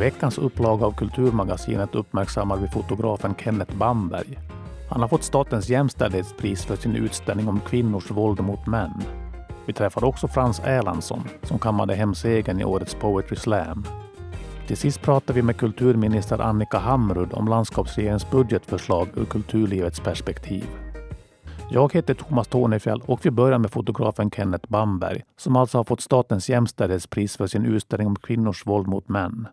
veckans upplaga av Kulturmagasinet uppmärksammar vi fotografen Kenneth Bamberg. Han har fått Statens jämställdhetspris för sin utställning om kvinnors våld mot män. Vi träffar också Frans Erlandsson som kammade hem segern i årets Poetry Slam. Till sist pratar vi med kulturminister Annika Hamrud om landskapsregeringens budgetförslag ur kulturlivets perspektiv. Jag heter Thomas Tornefjäll och vi börjar med fotografen Kenneth Bamberg som alltså har fått Statens jämställdhetspris för sin utställning om kvinnors våld mot män.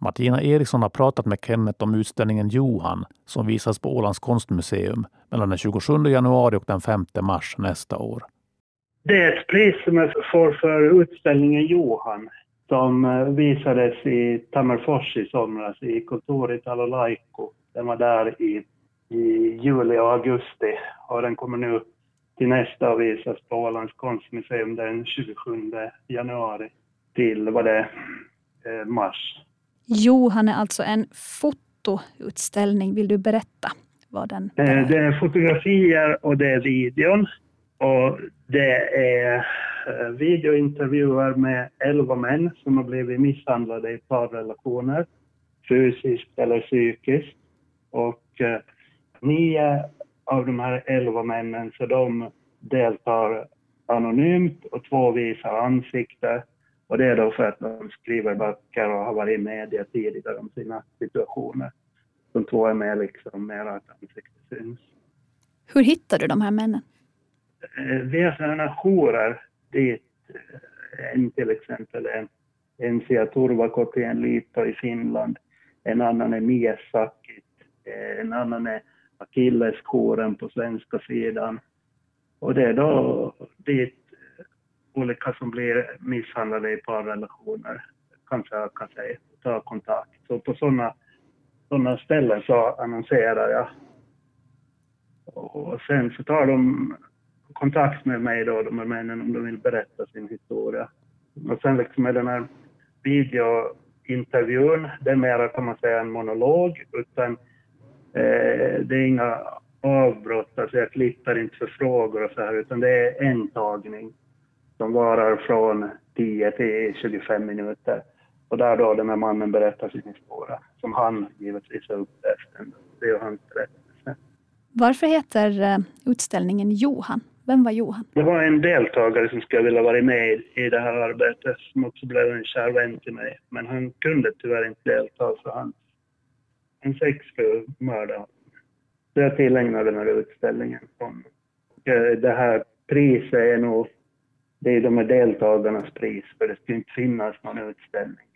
Martina Eriksson har pratat med Kenneth om utställningen Johan som visas på Ålands konstmuseum mellan den 27 januari och den 5 mars nästa år. Det är ett pris som jag får för utställningen Johan som eh, visades i Tammerfors i somras i kontoret Alolaiko. Den var där i, i juli och augusti och den kommer nu till nästa och visas på Ålands konstmuseum den 27 januari till vad det är, mars. Johan är alltså en fotoutställning. Vill du berätta vad den är? Eh, det är fotografier och det är videon. Och det är Eh, videointervjuer med elva män som har blivit misshandlade i parrelationer, fysiskt eller psykiskt. Och eh, nio av de här elva männen, så de deltar anonymt och två visar ansikte. Och det är då för att de skriver böcker och har varit i media tidigare om sina situationer. De två är med liksom mer att ansiktet syns. Hur hittar du de här männen? Eh, via sådana jourer dit eh, en till exempel en Ensia Turvakoti, en Liitto i Finland, en annan är Miesakit, eh, en annan är Akilleskoren på svenska sidan. Och det är då dit olika som blir misshandlade i parrelationer kanske kan säga, ta kontakt. Så på sådana såna ställen så annonserar jag. Och sen så tar de kontakt med mig då, de här männen, om de vill berätta sin historia. Och sen liksom är den här videointervjun, det är mera kan man säga en monolog, utan eh, det är inga avbrott, alltså jag klipper inte för frågor och så här, utan det är en tagning som varar från 10 till 25 minuter. Och där då den här mannen berättar sin historia, som han givetvis har upplevt. Det är hans berättelse. Varför heter eh, utställningen Johan? Vem var Johan? Det var en deltagare som skulle vilja vara med i det här arbetet som också blev en kär vän till mig. Men han kunde tyvärr inte delta för han en sexfru mördade Så jag tillägnade den här utställningen honom. Eh, det här priset är nog, det är de här deltagarnas pris för det skulle inte finnas någon utställning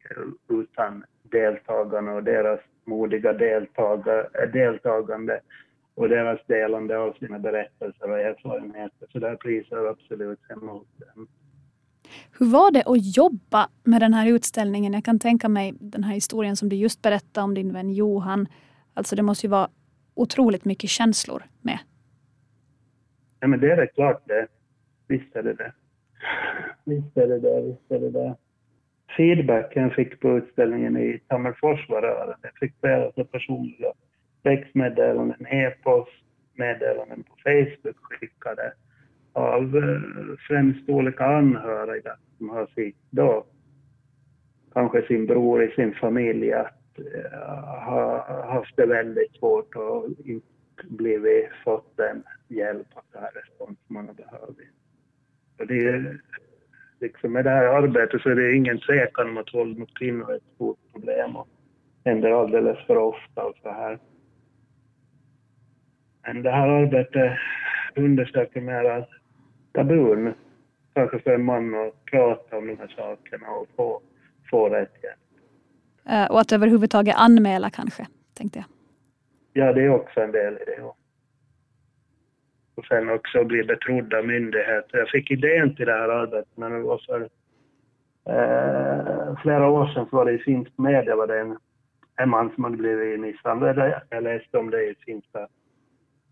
utan deltagarna och deras modiga deltagande och deras delande av sina berättelser och erfarenheter. Så det här priset är absolut hos dem. Hur var det att jobba med den här utställningen? Jag kan tänka mig den här historien som du just berättade om din vän Johan. Alltså det måste ju vara otroligt mycket känslor med. Ja men det är det klart det. Visst är det det. Visst är det det, visst är det det. Feedbacken jag fick på utställningen i Tammerfors var rörande. Jag fick flera personliga textmeddelanden, e-post, meddelanden på Facebook skickade av eh, främst olika anhöriga som har sett då, kanske sin bror i sin familj att eh, ha haft det väldigt svårt och inte blivit fått den hjälp och den respons man har behövt. Det är, liksom med det här arbetet så är det ingen tvekan om att våld mot kvinnor är ett stort problem och händer alldeles för ofta och så här. Men det här arbetet undersöker mera tabun, kanske för en man att prata om de här sakerna och få, få rätt hjälp. Uh, och att överhuvudtaget anmäla kanske, tänkte jag. Ja, det är också en del i det. Ja. Och sen också bli betrodd av myndigheter. Jag fick idén till det här arbetet men det var för eh, flera år sedan så var det i finsk media var det en, en man som hade blivit misshandlad. Jag läste om det i finska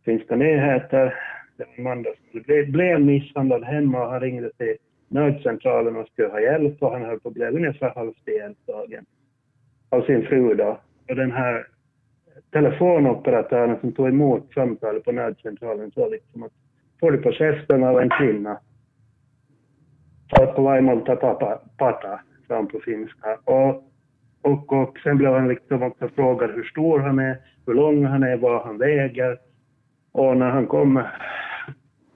finska nyheter. Det var en man som blev, blev misshandlad hemma och han ringde till nödcentralen och skulle ha hjälp och han höll på att bli ungefär halvt ihjälslagen av sin fru då. Och den här telefonoperatören som tog emot samtalet på nödcentralen sa liksom att får du på käften av en kvinna. På Vaimolta pata, sa han på finska. Och, Och, och sen blev han liksom också frågad hur stor han är, hur lång han är, vad han väger. Och när han kom,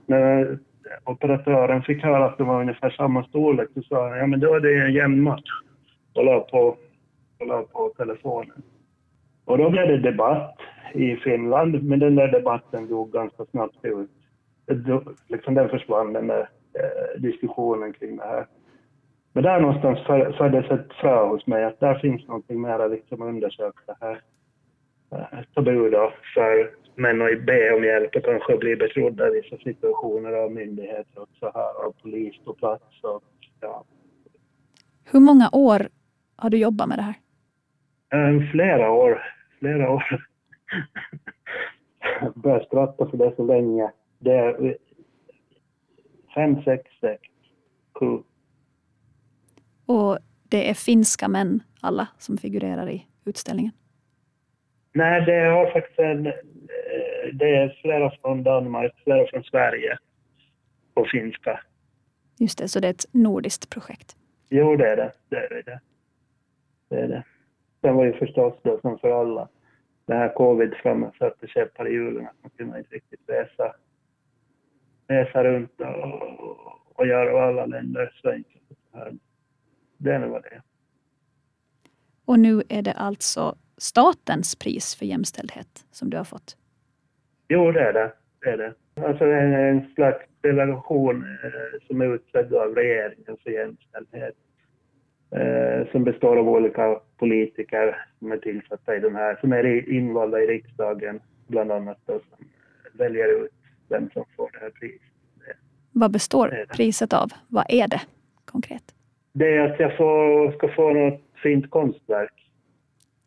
när operatören fick höra att de var ungefär samma storlek så sa han ja men då är det en jämn match. Och la på, och la på telefonen. Och då blev det debatt i Finland, men den där debatten dog ganska snabbt ut. Liksom den försvann, den där eh, diskussionen kring det här. Men där någonstans föddes ett frö hos mig att där finns någonting mer liksom, att liksom undersöka det här. Eh, tabu då för män att be om hjälp och kanske bli betrodda i vissa situationer av myndigheter och så här, av polis på plats. Och, ja. Hur många år har du jobbat med det här? Um, flera år. Flera år. jag börjar skratta för det så länge. Det är fem, sex, sex, sju. Och det är finska män alla som figurerar i utställningen? Nej, det har faktiskt en, eh, det är flera från Danmark, flera från Sverige på finska. Just det, så det är ett nordiskt projekt? Jo, det är det. Det är det. det, är det. Sen var ju förstås det som för alla, det här covid framme satte käppar i hjulen, att man kunde inte riktigt resa, resa runt och, och göra alla länder så enkelt. Det vad det. Och nu är det alltså statens pris för jämställdhet som du har fått? Jo, det är det. det, är det. Alltså är en slags delegation eh, som är utsedd av regeringen för jämställdhet. Eh, som består av olika politiker som är tillsatta i den här, som är invalda i riksdagen bland annat då, som väljer ut vem som får det här priset. Vad består det. priset av? Vad är det konkret? Det är att jag får, ska få något fint konstverk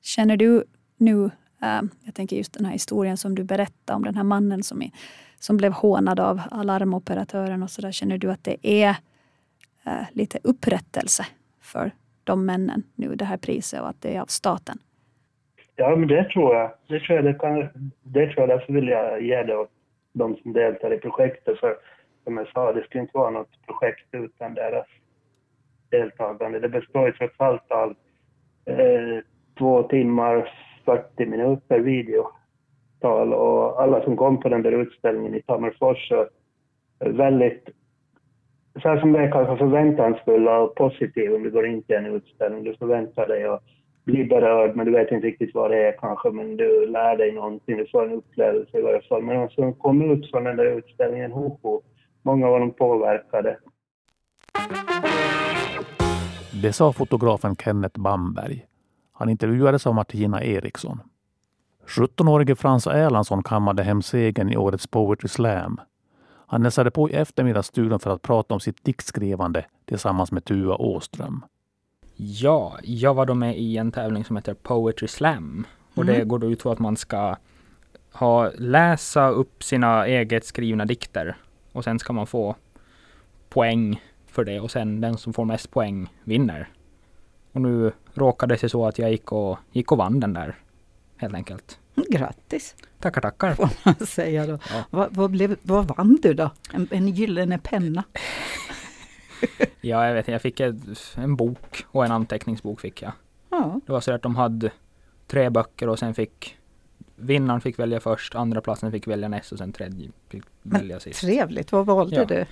Känner du nu, äh, jag tänker just den här historien som du berättade om den här mannen som, är, som blev hånad av alarmoperatören och så där. Känner du att det är äh, lite upprättelse för de männen nu, det här priset och att det är av staten? Ja, men det tror jag. Det tror jag, det kan, det tror jag därför vill jag ge det åt de som deltar i projektet. För som jag sa, det skulle inte vara något projekt utan deras deltagande. Det består ju trots allt av eh, två timmar 40 minuter videotal och alla som kom på den där utställningen i Tammerfors är väldigt, så här som det är kanske förväntansfulla och positiva om du går in till en utställning. Du förväntar dig att bli berörd men du vet inte riktigt vad det är kanske men du lär dig någonting, du får en upplevelse i varje fall. Men alltså, de som kom ut från den där utställningen, hoho, många var de påverkade. Det sa fotografen Kenneth Bamberg. Han intervjuades av Martina Eriksson. 17-årige Frans Erlandsson kammade hem segern i årets Poetry Slam. Han hälsade på i eftermiddagsstudion för att prata om sitt diktskrivande tillsammans med Tua Åström. Ja, jag var då med i en tävling som heter Poetry Slam. Och mm. det går då ut på att man ska ha, läsa upp sina eget skrivna dikter. Och sen ska man få poäng för det och sen den som får mest poäng vinner. Och nu råkade det sig så att jag gick och, gick och vann den där. Helt enkelt. Grattis! Tackar, tackar! Får man säga då. Ja. Vad, vad, blev, vad vann du då? En, en gyllene penna? ja, jag vet Jag fick ett, en bok och en anteckningsbok fick jag. Ja. Det var så att de hade tre böcker och sen fick vinnaren fick välja först, andra platsen fick välja näst och sen tredje fick välja sist. Trevligt, vad valde ja. du?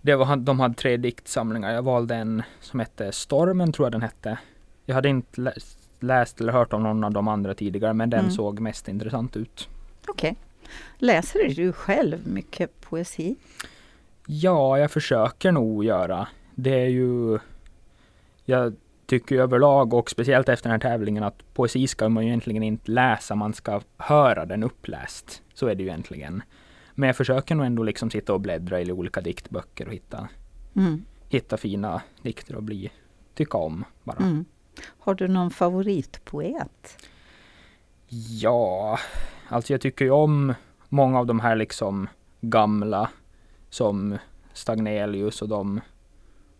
Det var, de hade tre diktsamlingar. Jag valde en som hette Stormen, tror jag den hette. Jag hade inte läst eller hört om någon av de andra tidigare, men den mm. såg mest intressant ut. Okej. Okay. Läser du själv mycket poesi? Ja, jag försöker nog göra. Det är ju... Jag tycker överlag och speciellt efter den här tävlingen att poesi ska man ju egentligen inte läsa, man ska höra den uppläst. Så är det ju egentligen. Men jag försöker nog ändå liksom sitta och bläddra i olika diktböcker och hitta, mm. hitta fina dikter och bli, tycka om bara. Mm. Har du någon favoritpoet? Ja, alltså jag tycker ju om många av de här liksom gamla som Stagnelius och de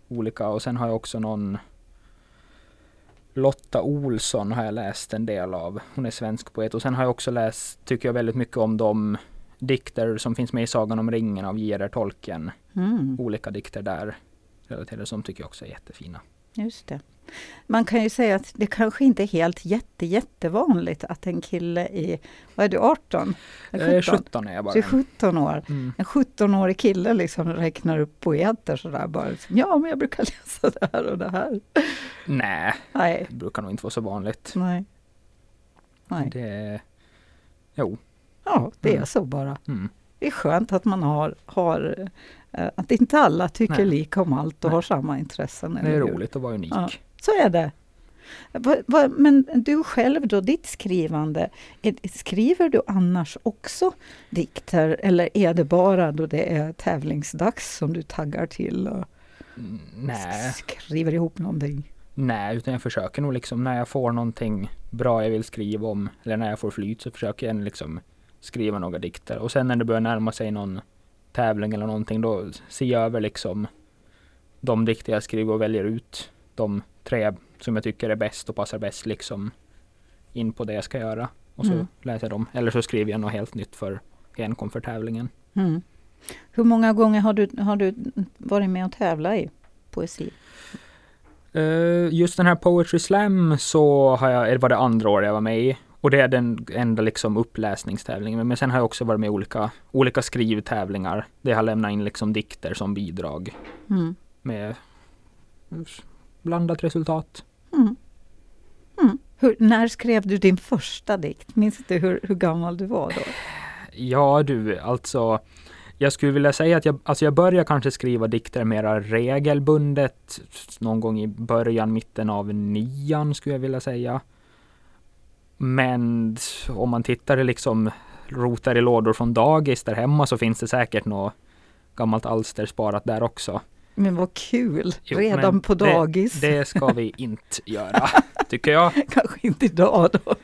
olika och sen har jag också någon Lotta Olsson har jag läst en del av. Hon är svensk poet och sen har jag också läst, tycker jag väldigt mycket om de dikter som finns med i Sagan om ringen av J.R.R. Tolkien. Mm. Olika dikter där relaterade som tycker jag också är jättefina. Just det. Man kan ju säga att det kanske inte är helt jätte, jättevanligt att en kille i, vad är du, 18? Eller 17? 17 är jag bara. Är 17 år. Mm. En 17-årig kille liksom räknar upp poeter sådär bara. Liksom, ja, men jag brukar läsa det här och det här. Nej, Nej. det brukar nog inte vara så vanligt. Nej. Nej. Det, jo. Ja, det mm. är så bara. Mm. Det är skönt att man har, har eh, att inte alla tycker Nej. lika om allt och Nej. har samma intressen. Det är roligt att vara unik. Ja, så är det. Men du själv då, ditt skrivande, skriver du annars också dikter eller är det bara då det är tävlingsdags som du taggar till och mm, Nej. skriver ihop någonting? Nej, utan jag försöker nog liksom när jag får någonting bra jag vill skriva om eller när jag får flyt så försöker jag liksom skriva några dikter och sen när det börjar närma sig någon tävling eller någonting då ser jag över liksom de dikter jag skriver och väljer ut de tre som jag tycker är bäst och passar bäst liksom in på det jag ska göra. Och så mm. läser jag dem. Eller så skriver jag något helt nytt för enkom för tävlingen. Mm. Hur många gånger har du, har du varit med och tävlat i poesi? Uh, just den här Poetry Slam så har jag, var det andra året jag var med i. Och det är den enda liksom uppläsningstävlingen. Men sen har jag också varit med i olika, olika skrivtävlingar. Där jag har lämnat in liksom dikter som bidrag. Mm. Med blandat resultat. Mm. Mm. Hur, när skrev du din första dikt? Minns du hur, hur gammal du var då? Ja du, alltså jag skulle vilja säga att jag, alltså jag börjar kanske skriva dikter mera regelbundet någon gång i början, mitten av nian skulle jag vilja säga. Men om man tittar liksom rotar i lådor från dagis där hemma så finns det säkert något gammalt alster sparat där också. Men vad kul! Jo, Redan på dagis. Det, det, ska vi inte göra, tycker jag. Kanske inte idag då.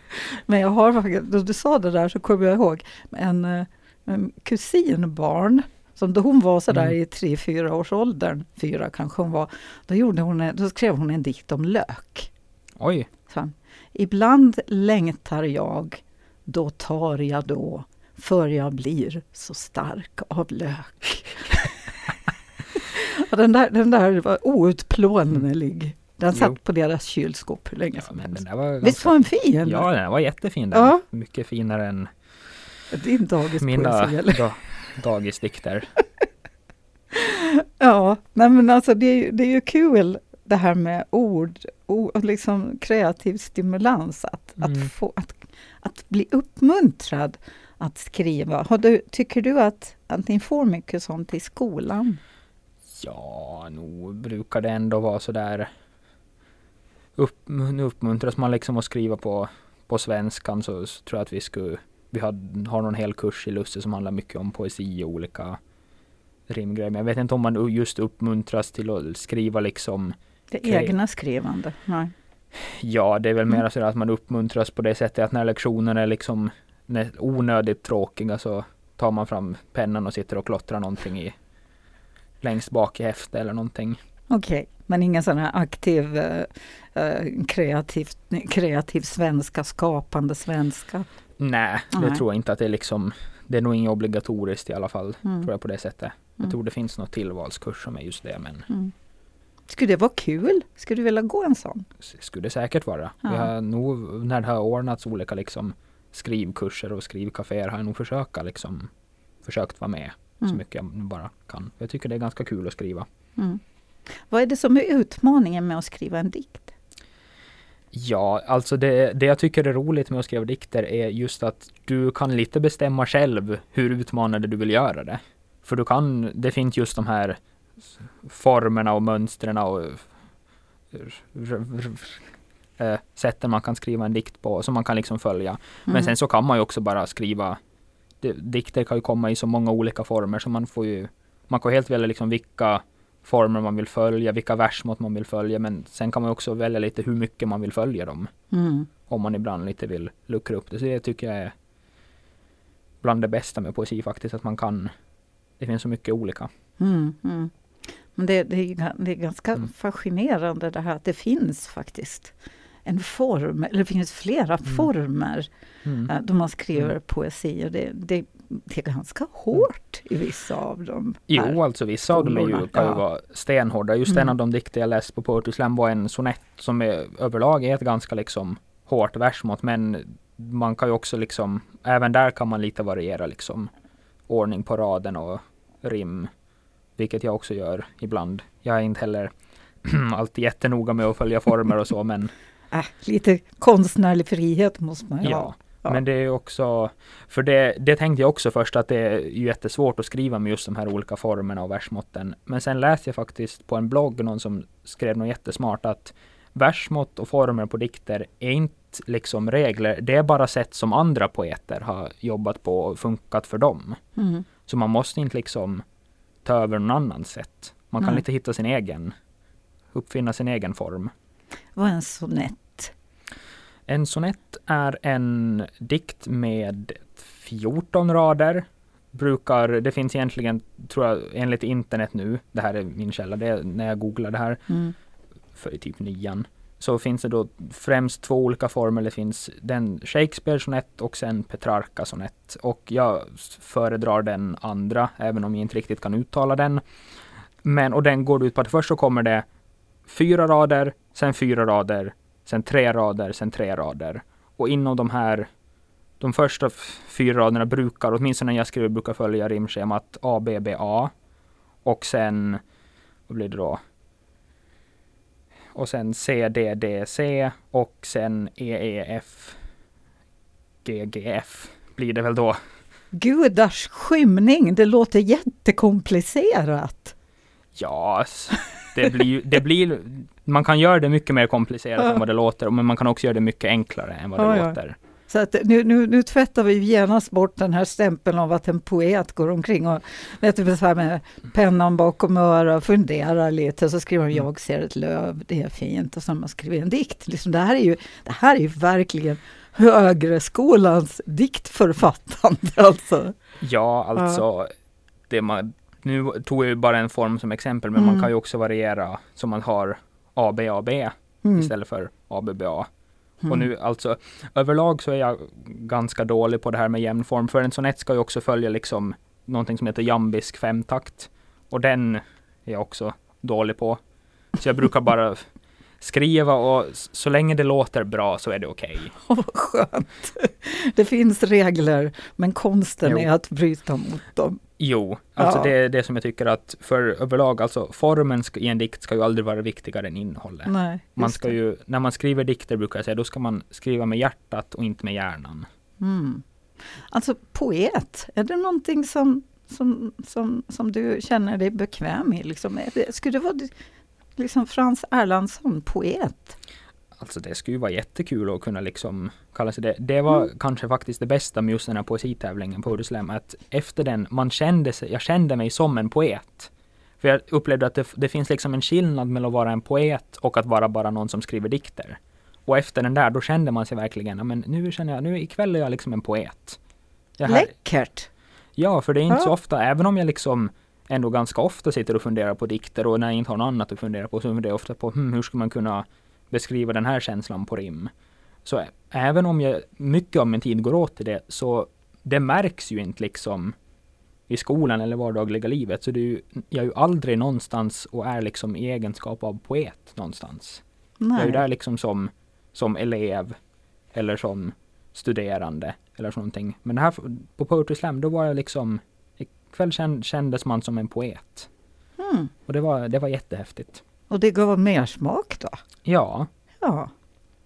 Men jag har faktiskt, då du sa det där så kommer jag ihåg en, eh, en kusinbarn som då hon var sådär mm. i tre, fyra års åldern, fyra kanske hon var, då, gjorde hon, då skrev hon en dikt om lök. Oj! Så, Ibland längtar jag, då tar jag då, för jag blir så stark av lök. den, där, den där var outplånlig. Den satt jo. på deras kylskåp hur länge ja, som helst. Visst var den fin? Ja, den var jättefin. Den. Ja. Mycket finare än Din dagispoesi mina da, dagisdikter. ja, nej men alltså det är, det är ju kul det här med ord och liksom kreativ stimulans. Att, mm. att, få, att, att bli uppmuntrad att skriva. Du, tycker du att, att ni får mycket sånt i skolan? Ja, nog brukar det ändå vara sådär. Upp, nu uppmuntras man liksom att skriva på, på svenskan så, så tror jag att vi skulle vi har, har någon hel kurs i Lusse som handlar mycket om poesi och olika rimgrejer. Men jag vet inte om man just uppmuntras till att skriva liksom Det egna skrivande? Nej. Ja, det är väl mer mm. så att man uppmuntras på det sättet att när lektionerna är liksom onödigt tråkiga så tar man fram pennan och sitter och klottrar någonting i längst bak i häftet eller någonting. Okej, okay. men ingen sån här aktiv uh, kreativ, kreativ svenska, skapande svenska? Nej, det Nej. tror jag inte att det är liksom Det är nog inget obligatoriskt i alla fall, mm. tror jag på det sättet. Mm. Jag tror det finns något tillvalskurs som är just det, men mm. Skulle det vara kul? Skulle du vilja gå en sån? Skulle det säkert vara. Ja. Vi har nog, när det har ordnats olika liksom skrivkurser och skrivkaféer har jag nog försökt liksom försökt vara med mm. så mycket jag bara kan. Jag tycker det är ganska kul att skriva. Mm. Vad är det som är utmaningen med att skriva en dikt? Ja, alltså det, det jag tycker är roligt med att skriva dikter är just att du kan lite bestämma själv hur utmanande du vill göra det. För du kan, det finns just de här formerna och mönstren och äh, sätten man kan skriva en dikt på som man kan liksom följa. Mm. Men sen så kan man ju också bara skriva dikter kan ju komma i så många olika former så man får ju man kan helt välja liksom vilka former man vill följa, vilka versmått man vill följa men sen kan man också välja lite hur mycket man vill följa dem. Mm. Om man ibland lite vill luckra upp det. Så det tycker jag är bland det bästa med poesi faktiskt, att man kan Det finns så mycket olika. Mm, mm. Men det, det, är, det är ganska mm. fascinerande det här att det finns faktiskt en form, eller det finns flera mm. former mm. då man skriver mm. poesi. Och det, det, det är ganska hårt i vissa av dem. Jo, alltså vissa av dem är ju, kan ju ja. vara stenhårda. Just en Mm. av de dikter jag läste på Poetry Slam var en sonett som är, överlag är ett ganska liksom hårt versmått. Men man kan ju också liksom, även där kan man lite variera liksom ordning på raden och rim. Vilket jag också gör ibland. Jag är inte heller alltid jättenoga med att följa former och så men Äh, lite konstnärlig frihet måste man ju ja. ha. Ja. Men det är också, för det, det tänkte jag också först att det är jättesvårt att skriva med just de här olika formerna och versmåtten. Men sen läste jag faktiskt på en blogg någon som skrev något jättesmart att versmått och former på dikter är inte liksom regler, det är bara sätt som andra poeter har jobbat på och funkat för dem. Mm. Så man måste inte liksom ta över någon annans sätt. Man kan Nej. lite hitta sin egen, uppfinna sin egen form. Vad är en sonett? En sonett är en dikt med 14 rader. Brukar, det finns egentligen, tror jag, enligt internet nu, det här är min källa, det är när jag googlar det här, Mm. för typ nian, så finns det då främst två olika former. Det finns den Shakespeare-sonett och sen Petrarca-sonett. Och jag föredrar den andra, även om jag inte riktigt kan uttala den. Men, och den går ut på att först så kommer det fyra rader, sen fyra rader, sen tre rader, sen tre rader. Och inom de här, de första fyra raderna brukar, åtminstone när jag skriver, brukar följa rimschemat A, B, B, A. Och sen, vad blir det då? Och sen C, D, D, C och sen E, E, F, G, G, F blir det väl då. Gudars skymning, det låter jättekomplicerat. Ja, det blir, det blir, man kan göra det mycket mer komplicerat Ja. än vad det låter, men man kan också göra det mycket enklare än vad det Ja, ja. låter. Så att nu, nu, nu tvättar vi genast bort den här stämpeln av att en poet går omkring och vet du, så här med pennan bakom örat och funderar lite. Så skriver man Mm. jag ser ett löv, det är fint. Och så har man skrivit en dikt. Liksom, det, här är ju, det här är ju verkligen högre skolans diktförfattande. Alltså. Ja, alltså, det man, nu tog jag ju bara en form som exempel, men man Mm. kan ju också variera så man har A, B, A, B Mm. istället för A, B, B, A. Mm. Och nu alltså överlag så är jag ganska dålig på det här med jämn form. För en sonett ska ju också följa liksom någonting som heter jambisk femtakt. Och den är jag också dålig på. Så jag brukar bara skriva och så länge det låter bra så är det okej. Åh, vad skönt. Det finns regler, men konsten Jo. är att bryta mot dem. Jo, alltså Ja. det är det som jag tycker att för överlag, alltså formen ska, i en dikt ska ju aldrig vara viktigare än innehållet. Nej, Man ska det. ju, när man skriver dikter brukar jag säga, då ska man skriva med hjärtat och inte med hjärnan. Mm. Alltså poet, är det någonting som, som, som, som du känner dig bekväm i? Liksom, skulle det vara liksom Frans Erlandsson, poet? Alltså det skulle ju vara jättekul att kunna liksom kalla sig det. Det var Mm. kanske faktiskt det bästa med just den här poesitävlingen på Udeslam, att efter den, man kände sig, jag kände mig som en poet. För jag upplevde att det, det finns liksom en skillnad mellan att vara en poet och att vara bara någon som skriver dikter. Och efter den där, då kände man sig verkligen, men nu känner jag, nu ikväll är jag liksom en poet. Jag Läckert! ja, för det är inte Ja. så ofta, även om jag liksom ändå ganska ofta sitter och funderar på dikter och när jag inte har något annat att fundera på så funderar jag ofta på hmm, hur ska man kunna beskriva den här känslan på rim. Så även om jag, mycket av min tid går åt till det, så det märks ju inte liksom i skolan eller vardagliga livet. Så det är ju, jag är ju aldrig någonstans och är liksom i egenskap av poet någonstans. Jag är ju Nej. där liksom som, som elev eller som studerande eller någonting. Men här på Poetry Slam, då var jag liksom ikväll kän- kändes man som en poet. Mm. Och det var, det var jättehäftigt. Och det gav mer smak då? Ja, Ja.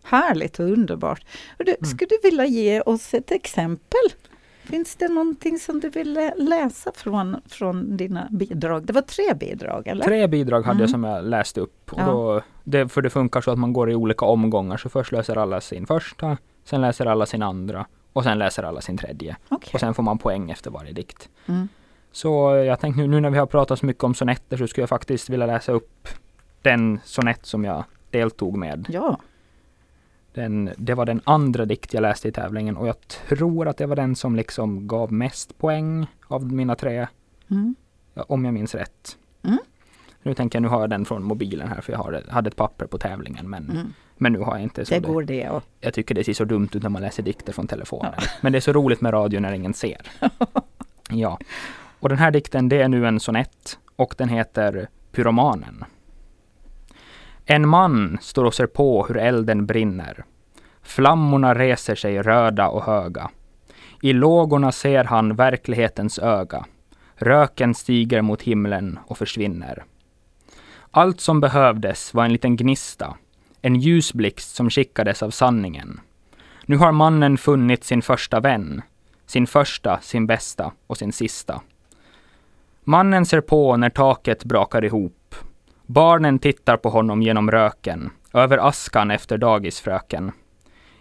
Härligt och underbart. Och du, Mm. Skulle du vilja ge oss ett exempel? Finns det någonting som du vill lä- läsa från, från dina bidrag? Det var tre bidrag, eller? tre bidrag hade Mm. jag som jag läste upp. Och Ja. då, det, för det funkar så att man går i olika omgångar. Så först läser alla sin första, sen läser alla sin andra och sen läser alla sin tredje. Okej. Och sen får man poäng efter varje dikt. Mm. Så jag tänkte nu, nu när vi har pratat så mycket om sonetter så skulle jag faktiskt vilja läsa upp den sonett som jag deltog med. Ja. Den, det var den andra dikt jag läste i tävlingen och jag tror att det var den som liksom gav mest poäng av mina tre, Mm. ja, om jag minns rätt. Mm. Nu tänker jag, nu har jag den från mobilen här för jag har, hade ett papper på tävlingen men, Mm. men nu har jag inte. Så Det går det. Och, Jag tycker det ser så dumt ut när man läser dikter från telefonen. Men det är så roligt med radio när ingen ser. Ja, och den här dikten det är nu en sonett och den heter Pyromanen. En man står och ser på hur elden brinner. Flammorna reser sig röda och höga. I lågorna ser han verklighetens öga. Röken stiger mot himlen och försvinner. Allt som behövdes var en liten gnista, en ljusblixt som skickades av sanningen. Nu har mannen funnit sin första vän, sin första, sin bästa och sin sista. Mannen ser på när taket brakar ihop. Barnen tittar på honom genom röken, över askan efter dagisfröken.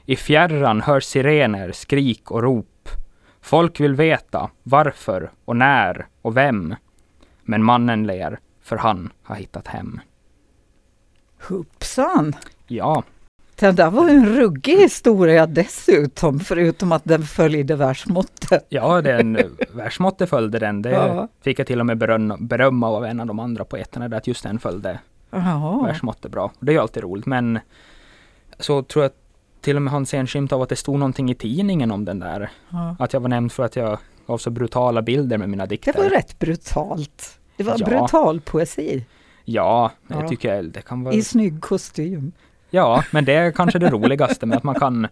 I fjärran hörs sirener, skrik och rop. Folk vill veta varför och när och vem. Men mannen ler, för han har hittat hem. Hoppsan! Ja, Det där var ju en ruggig historia dessutom, förutom att den följde världsmåttet. ja den versmåttet följde den. Det Ja. fick jag till och med beröm, beröm av en av de andra poeterna, där att just den följde Ja. versmåttet bra. Det är ju alltid roligt, men så tror jag till och med han ser en skymt av att det stod någonting i tidningen om den där. Ja. Att jag var nämnd för att jag gav så brutala bilder med mina dikter. Det var rätt brutalt. Det var Ja. brutal poesi Ja, jag tycker det kan vara... i snygg kostym. Ja, men det är kanske det roligaste med att man kan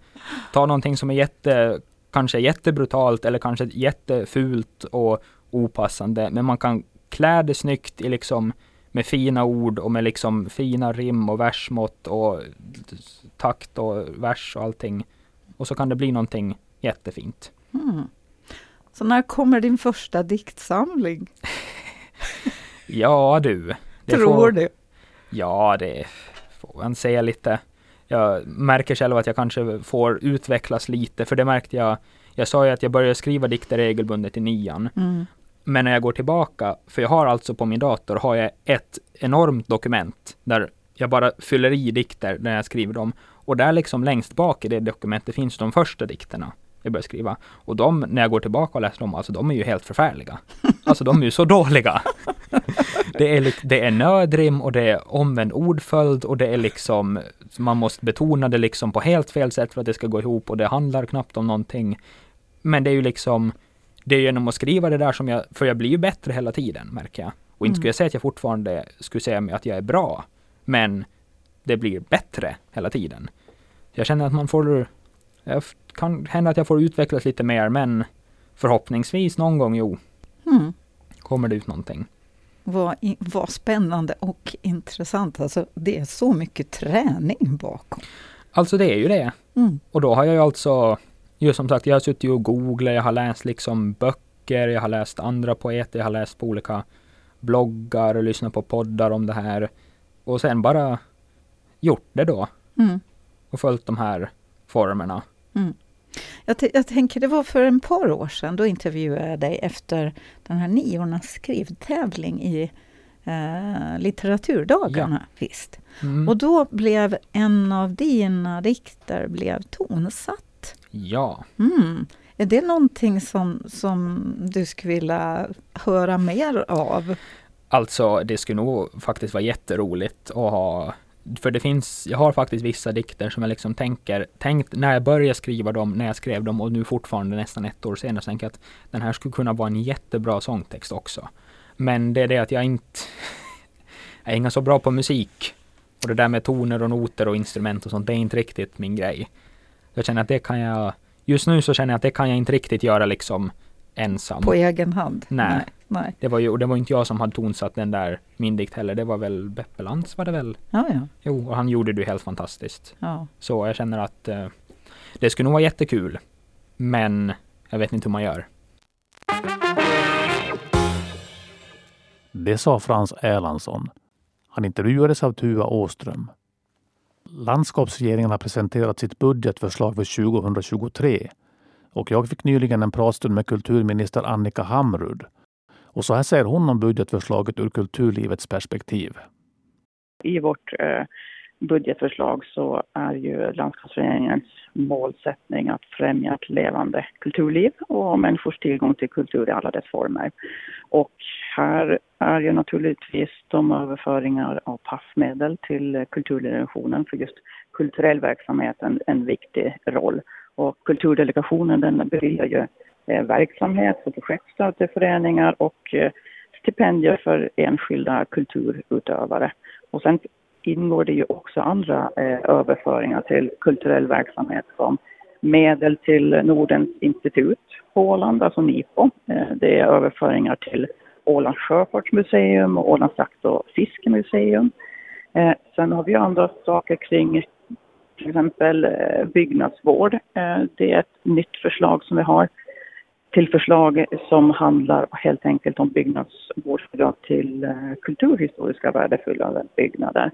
ta någonting som är jätte, kanske jättebrutalt eller kanske jättefult och opassande, men man kan klä det snyggt i liksom med fina ord och med liksom fina rim och versmått och takt och vers och allting. Och så kan det bli någonting jättefint. Mm. Så när kommer din första diktsamling? Ja du. Tror får- du? Ja, det får man säga lite. Jag märker själv att jag kanske får utvecklas lite, för det märkte jag. Jag sa ju att jag började skriva dikter regelbundet i nian. Mm. Men när jag går tillbaka, för jag har alltså på min dator, har jag ett enormt dokument där jag bara fyller i dikter när jag skriver dem. Och där liksom längst bak i det dokumentet finns de första dikterna jag började skriva. Och de, när jag går tillbaka och läser dem, alltså de är ju helt förfärliga. Alltså de är ju så dåliga. Det är, det är nödrim och det är omvänd ordföljd och det är liksom, man måste betona det liksom på helt fel sätt för att det ska gå ihop och det handlar knappt om någonting. Men det är ju liksom, det är genom att skriva det där som jag, för jag blir ju bättre hela tiden märker jag. Och inte Mm. skulle jag säga att jag fortfarande skulle säga att jag är bra, men det blir bättre hela tiden. Jag känner att man får, jag f- kan hända att jag får utvecklas lite mer, men förhoppningsvis någon gång, jo, Mm. kommer det ut någonting. Vad, vad spännande och intressant. Alltså, det är så mycket träning bakom. Alltså det är ju det. Mm. Och då har jag ju alltså, ju som sagt, jag har suttit och googlat, jag har läst liksom böcker, jag har läst andra poeter, jag har läst på olika bloggar och lyssnat på poddar om det här. Och sen bara gjort det då Mm. och följt de här formerna. Jag, jag tänker, det var för en par år sedan, då intervjuade jag dig efter den här niornas skrivtävling i eh, litteraturdagarna. Visst. Mm. Och då blev en av dina dikter blev tonsatt. Ja, Mm. Är det någonting som, som du skulle vilja höra mer av? alltså det skulle nog faktiskt vara jätteroligt att ha för det finns, jag har faktiskt vissa dikter som jag liksom tänker, tänkt när jag började skriva dem, när jag skrev dem och nu fortfarande nästan ett år senare, så tänker jag att den här skulle kunna vara en jättebra sångtext också. Men det är det att jag inte, jag är inte så bra på musik. Och det där med toner och noter och instrument och sånt, det är inte riktigt min grej. Jag känner att det kan jag, just nu så känner jag att det kan jag inte riktigt göra liksom ensam. På egen hand? Nej. Nej. nej. Det var ju, och det var inte jag som hade tonsatt den där, min dikt heller. Det var väl Beppe Lantz var det väl? Ja, ja. Jo, och han gjorde det ju helt fantastiskt. ja. Så jag känner att eh, det skulle nog vara jättekul. Men jag vet inte hur man gör. Det sa Frans Erlandsson. Han intervjuades av Tua Åström. Landskapsregeringen har presenterat sitt budgetförslag för 2023 och jag fick nyligen en pratstund med kulturminister Annika Hamrud. Och så här säger hon om budgetförslaget ur kulturlivets perspektiv. I vårt eh, budgetförslag så är ju landskapsregeringens målsättning att främja ett levande kulturliv och människors tillgång till kultur i alla dess former. Och här är ju naturligtvis de överföringar av passmedel till kulturdirektionen för just kulturell verksamhet en, en viktig roll. Och kulturdelegationen den beviljar ju eh, verksamhet, och projektstöd till föreningar och eh, stipendier för enskilda kulturutövare. Och sen ingår det ju också andra eh, överföringar till kulturell verksamhet som medel till Nordens institut på Åland, alltså NIPO. Eh, det är överföringar till Ålands sjöfartsmuseum och Ålands jakt och fiskemuseum. Eh, sen har vi andra saker kring till exempel eh, byggnadsvård. Eh, det är ett nytt förslag som vi har till förslag som handlar helt enkelt om byggnadsvårdsbidrag till eh, kulturhistoriska värdefulla byggnader.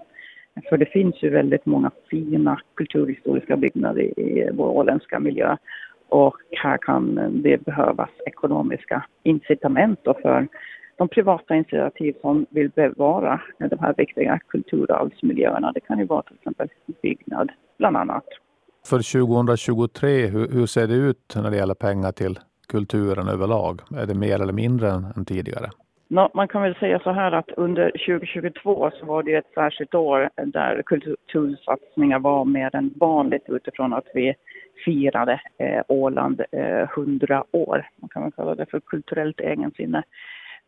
För det finns ju väldigt många fina kulturhistoriska byggnader i vår åländska miljö och här kan det behövas ekonomiska incitament för de privata initiativ som vill bevara de här viktiga kulturarvsmiljöerna. Det kan ju vara till exempel byggnad bland annat. För 2023, hur, hur ser det ut när det gäller pengar till kulturen överlag? Är det mer eller mindre än, än tidigare? No, man kan väl säga så här att under 2022 så var det ett särskilt år där kultursatsningar var mer än vanligt utifrån att vi firade eh, Åland eh, 100 år. Man kan väl kalla det för kulturellt egensinne.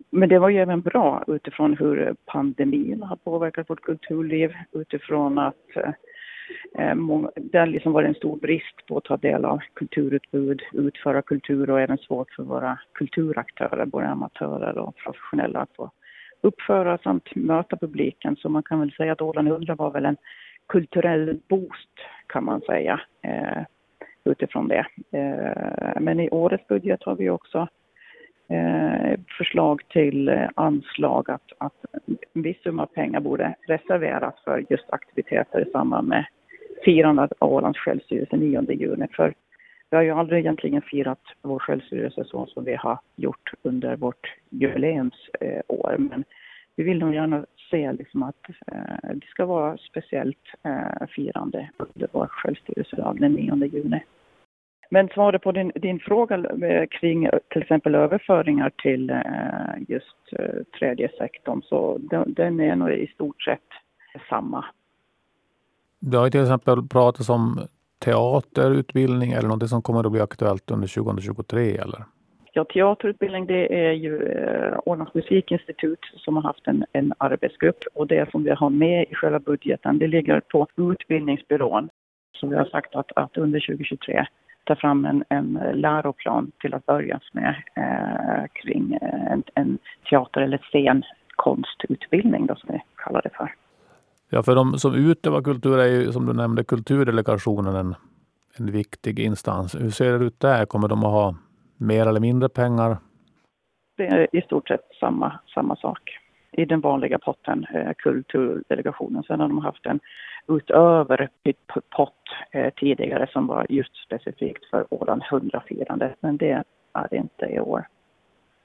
Men det var ju även bra utifrån hur pandemin har påverkat vårt kulturliv, utifrån att eh, Eh, det har liksom varit en stor brist på att ta del av kulturutbud, utföra kultur och även svårt för våra kulturaktörer, både amatörer och professionella, att få uppföra samt möta publiken. Så man kan väl säga att Åland 100 var väl en kulturell boost kan man säga eh, utifrån det. Eh, men i årets budget har vi också eh, förslag till eh, anslag att, att en viss summa pengar borde reserveras för just aktiviteter i samband med firandet av Ålands självstyrelse 9 juni. För vi har ju aldrig egentligen firat vår självstyrelse så som vi har gjort under vårt jubileumsår. Men vi vill nog gärna se liksom att eh, det ska vara speciellt eh, firande under vår självstyrelsedag den 9 juni. Men svaret på din, din fråga eh, kring till exempel överföringar till eh, just eh, tredje sektorn så den, den är nog i stort sett samma det har till exempel pratats om teaterutbildning eller något som kommer att bli aktuellt under 2023 eller? Ja, teaterutbildning det är ju eh, Ålands musikinstitut som har haft en, en arbetsgrupp och det som vi har med i själva budgeten det ligger på utbildningsbyrån. Så vi har sagt att, att under 2023 ta fram en, en läroplan till att börja med eh, kring eh, en, en teater eller scenkonstutbildning då som vi kallar det för. Ja, för de som utövar kultur är ju som du nämnde kulturdelegationen en, en viktig instans. Hur ser det ut där? Kommer de att ha mer eller mindre pengar? Det är i stort sett samma, samma sak i den vanliga potten, eh, kulturdelegationen. Sen har de haft en utöver pott eh, tidigare som var just specifikt för Åland 100-firande, men det är det inte i år.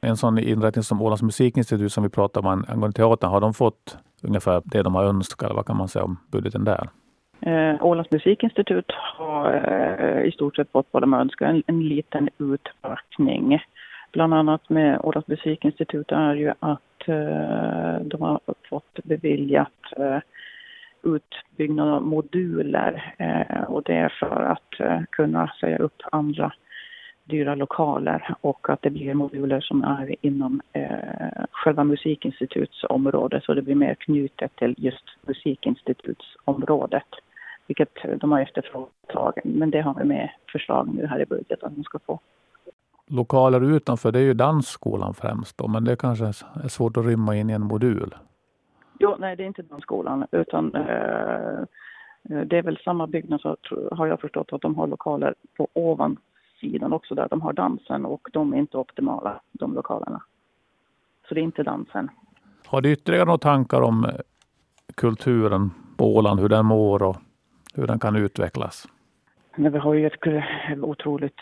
En sån inrättning som Ålands musikinstitut som vi pratade om angående teatern, har de fått ungefär det de har önskat? Vad kan man säga om budgeten där? Eh, Ålands musikinstitut har eh, i stort sett fått vad de önskar, en, en liten utökning. Bland annat med Ålands musikinstitut är ju att eh, de har fått beviljat eh, utbyggnad av moduler eh, och det är för att eh, kunna säga upp andra dyra lokaler och att det blir moduler som är inom eh, själva musikinstitutsområdet så det blir mer knutet till just musikinstitutsområdet. Vilket de har efterfrågat men det har vi med förslag nu här i budgeten att de ska få. Lokaler utanför det är ju dansskolan främst då, men det kanske är svårt att rymma in i en modul? Jo, nej det är inte dansskolan utan eh, det är väl samma byggnad så har jag förstått att de har lokaler på ovan sidan också där de har dansen och de är inte optimala, de lokalerna. Så det är inte dansen. Har du ytterligare några tankar om kulturen på Åland, hur den mår och hur den kan utvecklas? Vi har ju ett otroligt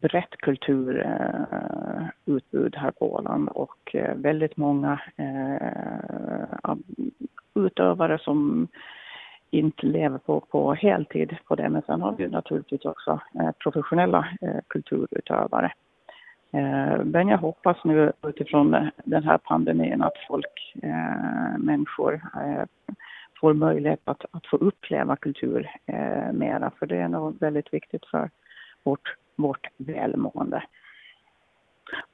brett kulturutbud här på Åland och väldigt många eh, utövare som inte lever på, på heltid på det. Men sen har vi naturligtvis också eh, professionella eh, kulturutövare. Eh, men jag hoppas nu utifrån den här pandemin att folk, människor får möjlighet att, att få uppleva kultur mera. För det är nog väldigt viktigt för vårt, vårt välmående.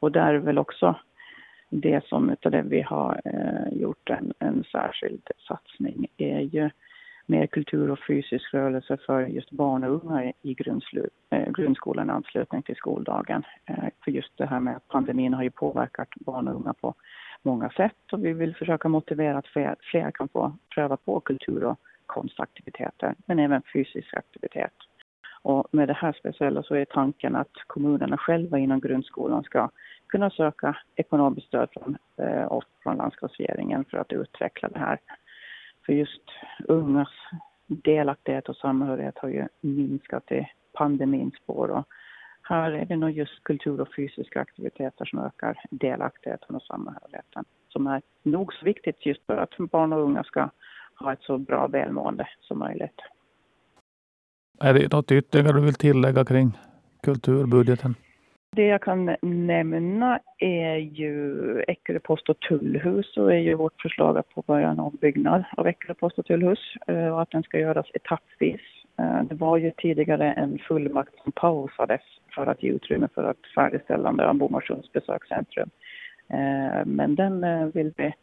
Och där är väl också det som utav det vi har eh, gjort en, en särskild satsning är ju mer kultur och fysisk rörelse för just barn och unga i eh, grundskolan i anslutning till skoldagen. Eh, för just det här med att pandemin har ju påverkat barn och unga på många sätt och vi vill försöka motivera att fler, fler kan få pröva på kultur och konstaktiviteter, men även fysisk aktivitet. Och med det här speciella så är tanken att kommunerna själva inom grundskolan ska kunna söka ekonomiskt stöd från eh, oss från landskapsregeringen för att utveckla det här. För just ungas delaktighet och samhörighet har ju minskat i pandemins spår och här är det nog just kultur och fysiska aktiviteter som ökar delaktigheten och samhörigheten som är nog så viktigt just för att barn och unga ska ha ett så bra välmående som möjligt. Är det något ytterligare du vill tillägga kring kulturbudgeten? Det jag kan nämna är ju Eckeröpost och tullhus och är ju vårt förslag att påbörja en ombyggnad av Eckeröpost och tullhus eh, och att den ska göras etappvis. Eh, det var ju tidigare en fullmakt som pausades för att ge utrymme för ett färdigställande av Bomarsunds besökscentrum. Eh, men den vill vi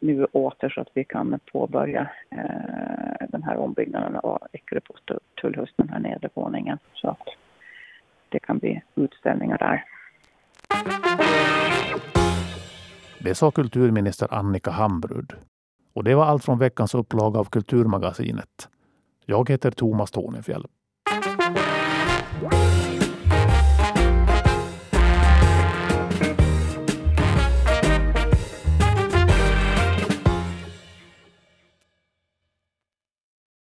nu åter så att vi kan påbörja den här ombyggnaden av Eckeröpost och tullhus, den här nedervåningen. Så att det kan bli utställningar där. Det sa kulturminister Annika Hambrud. Och det var allt från veckans upplaga av Kulturmagasinet. Jag heter Thomas Tornefjell.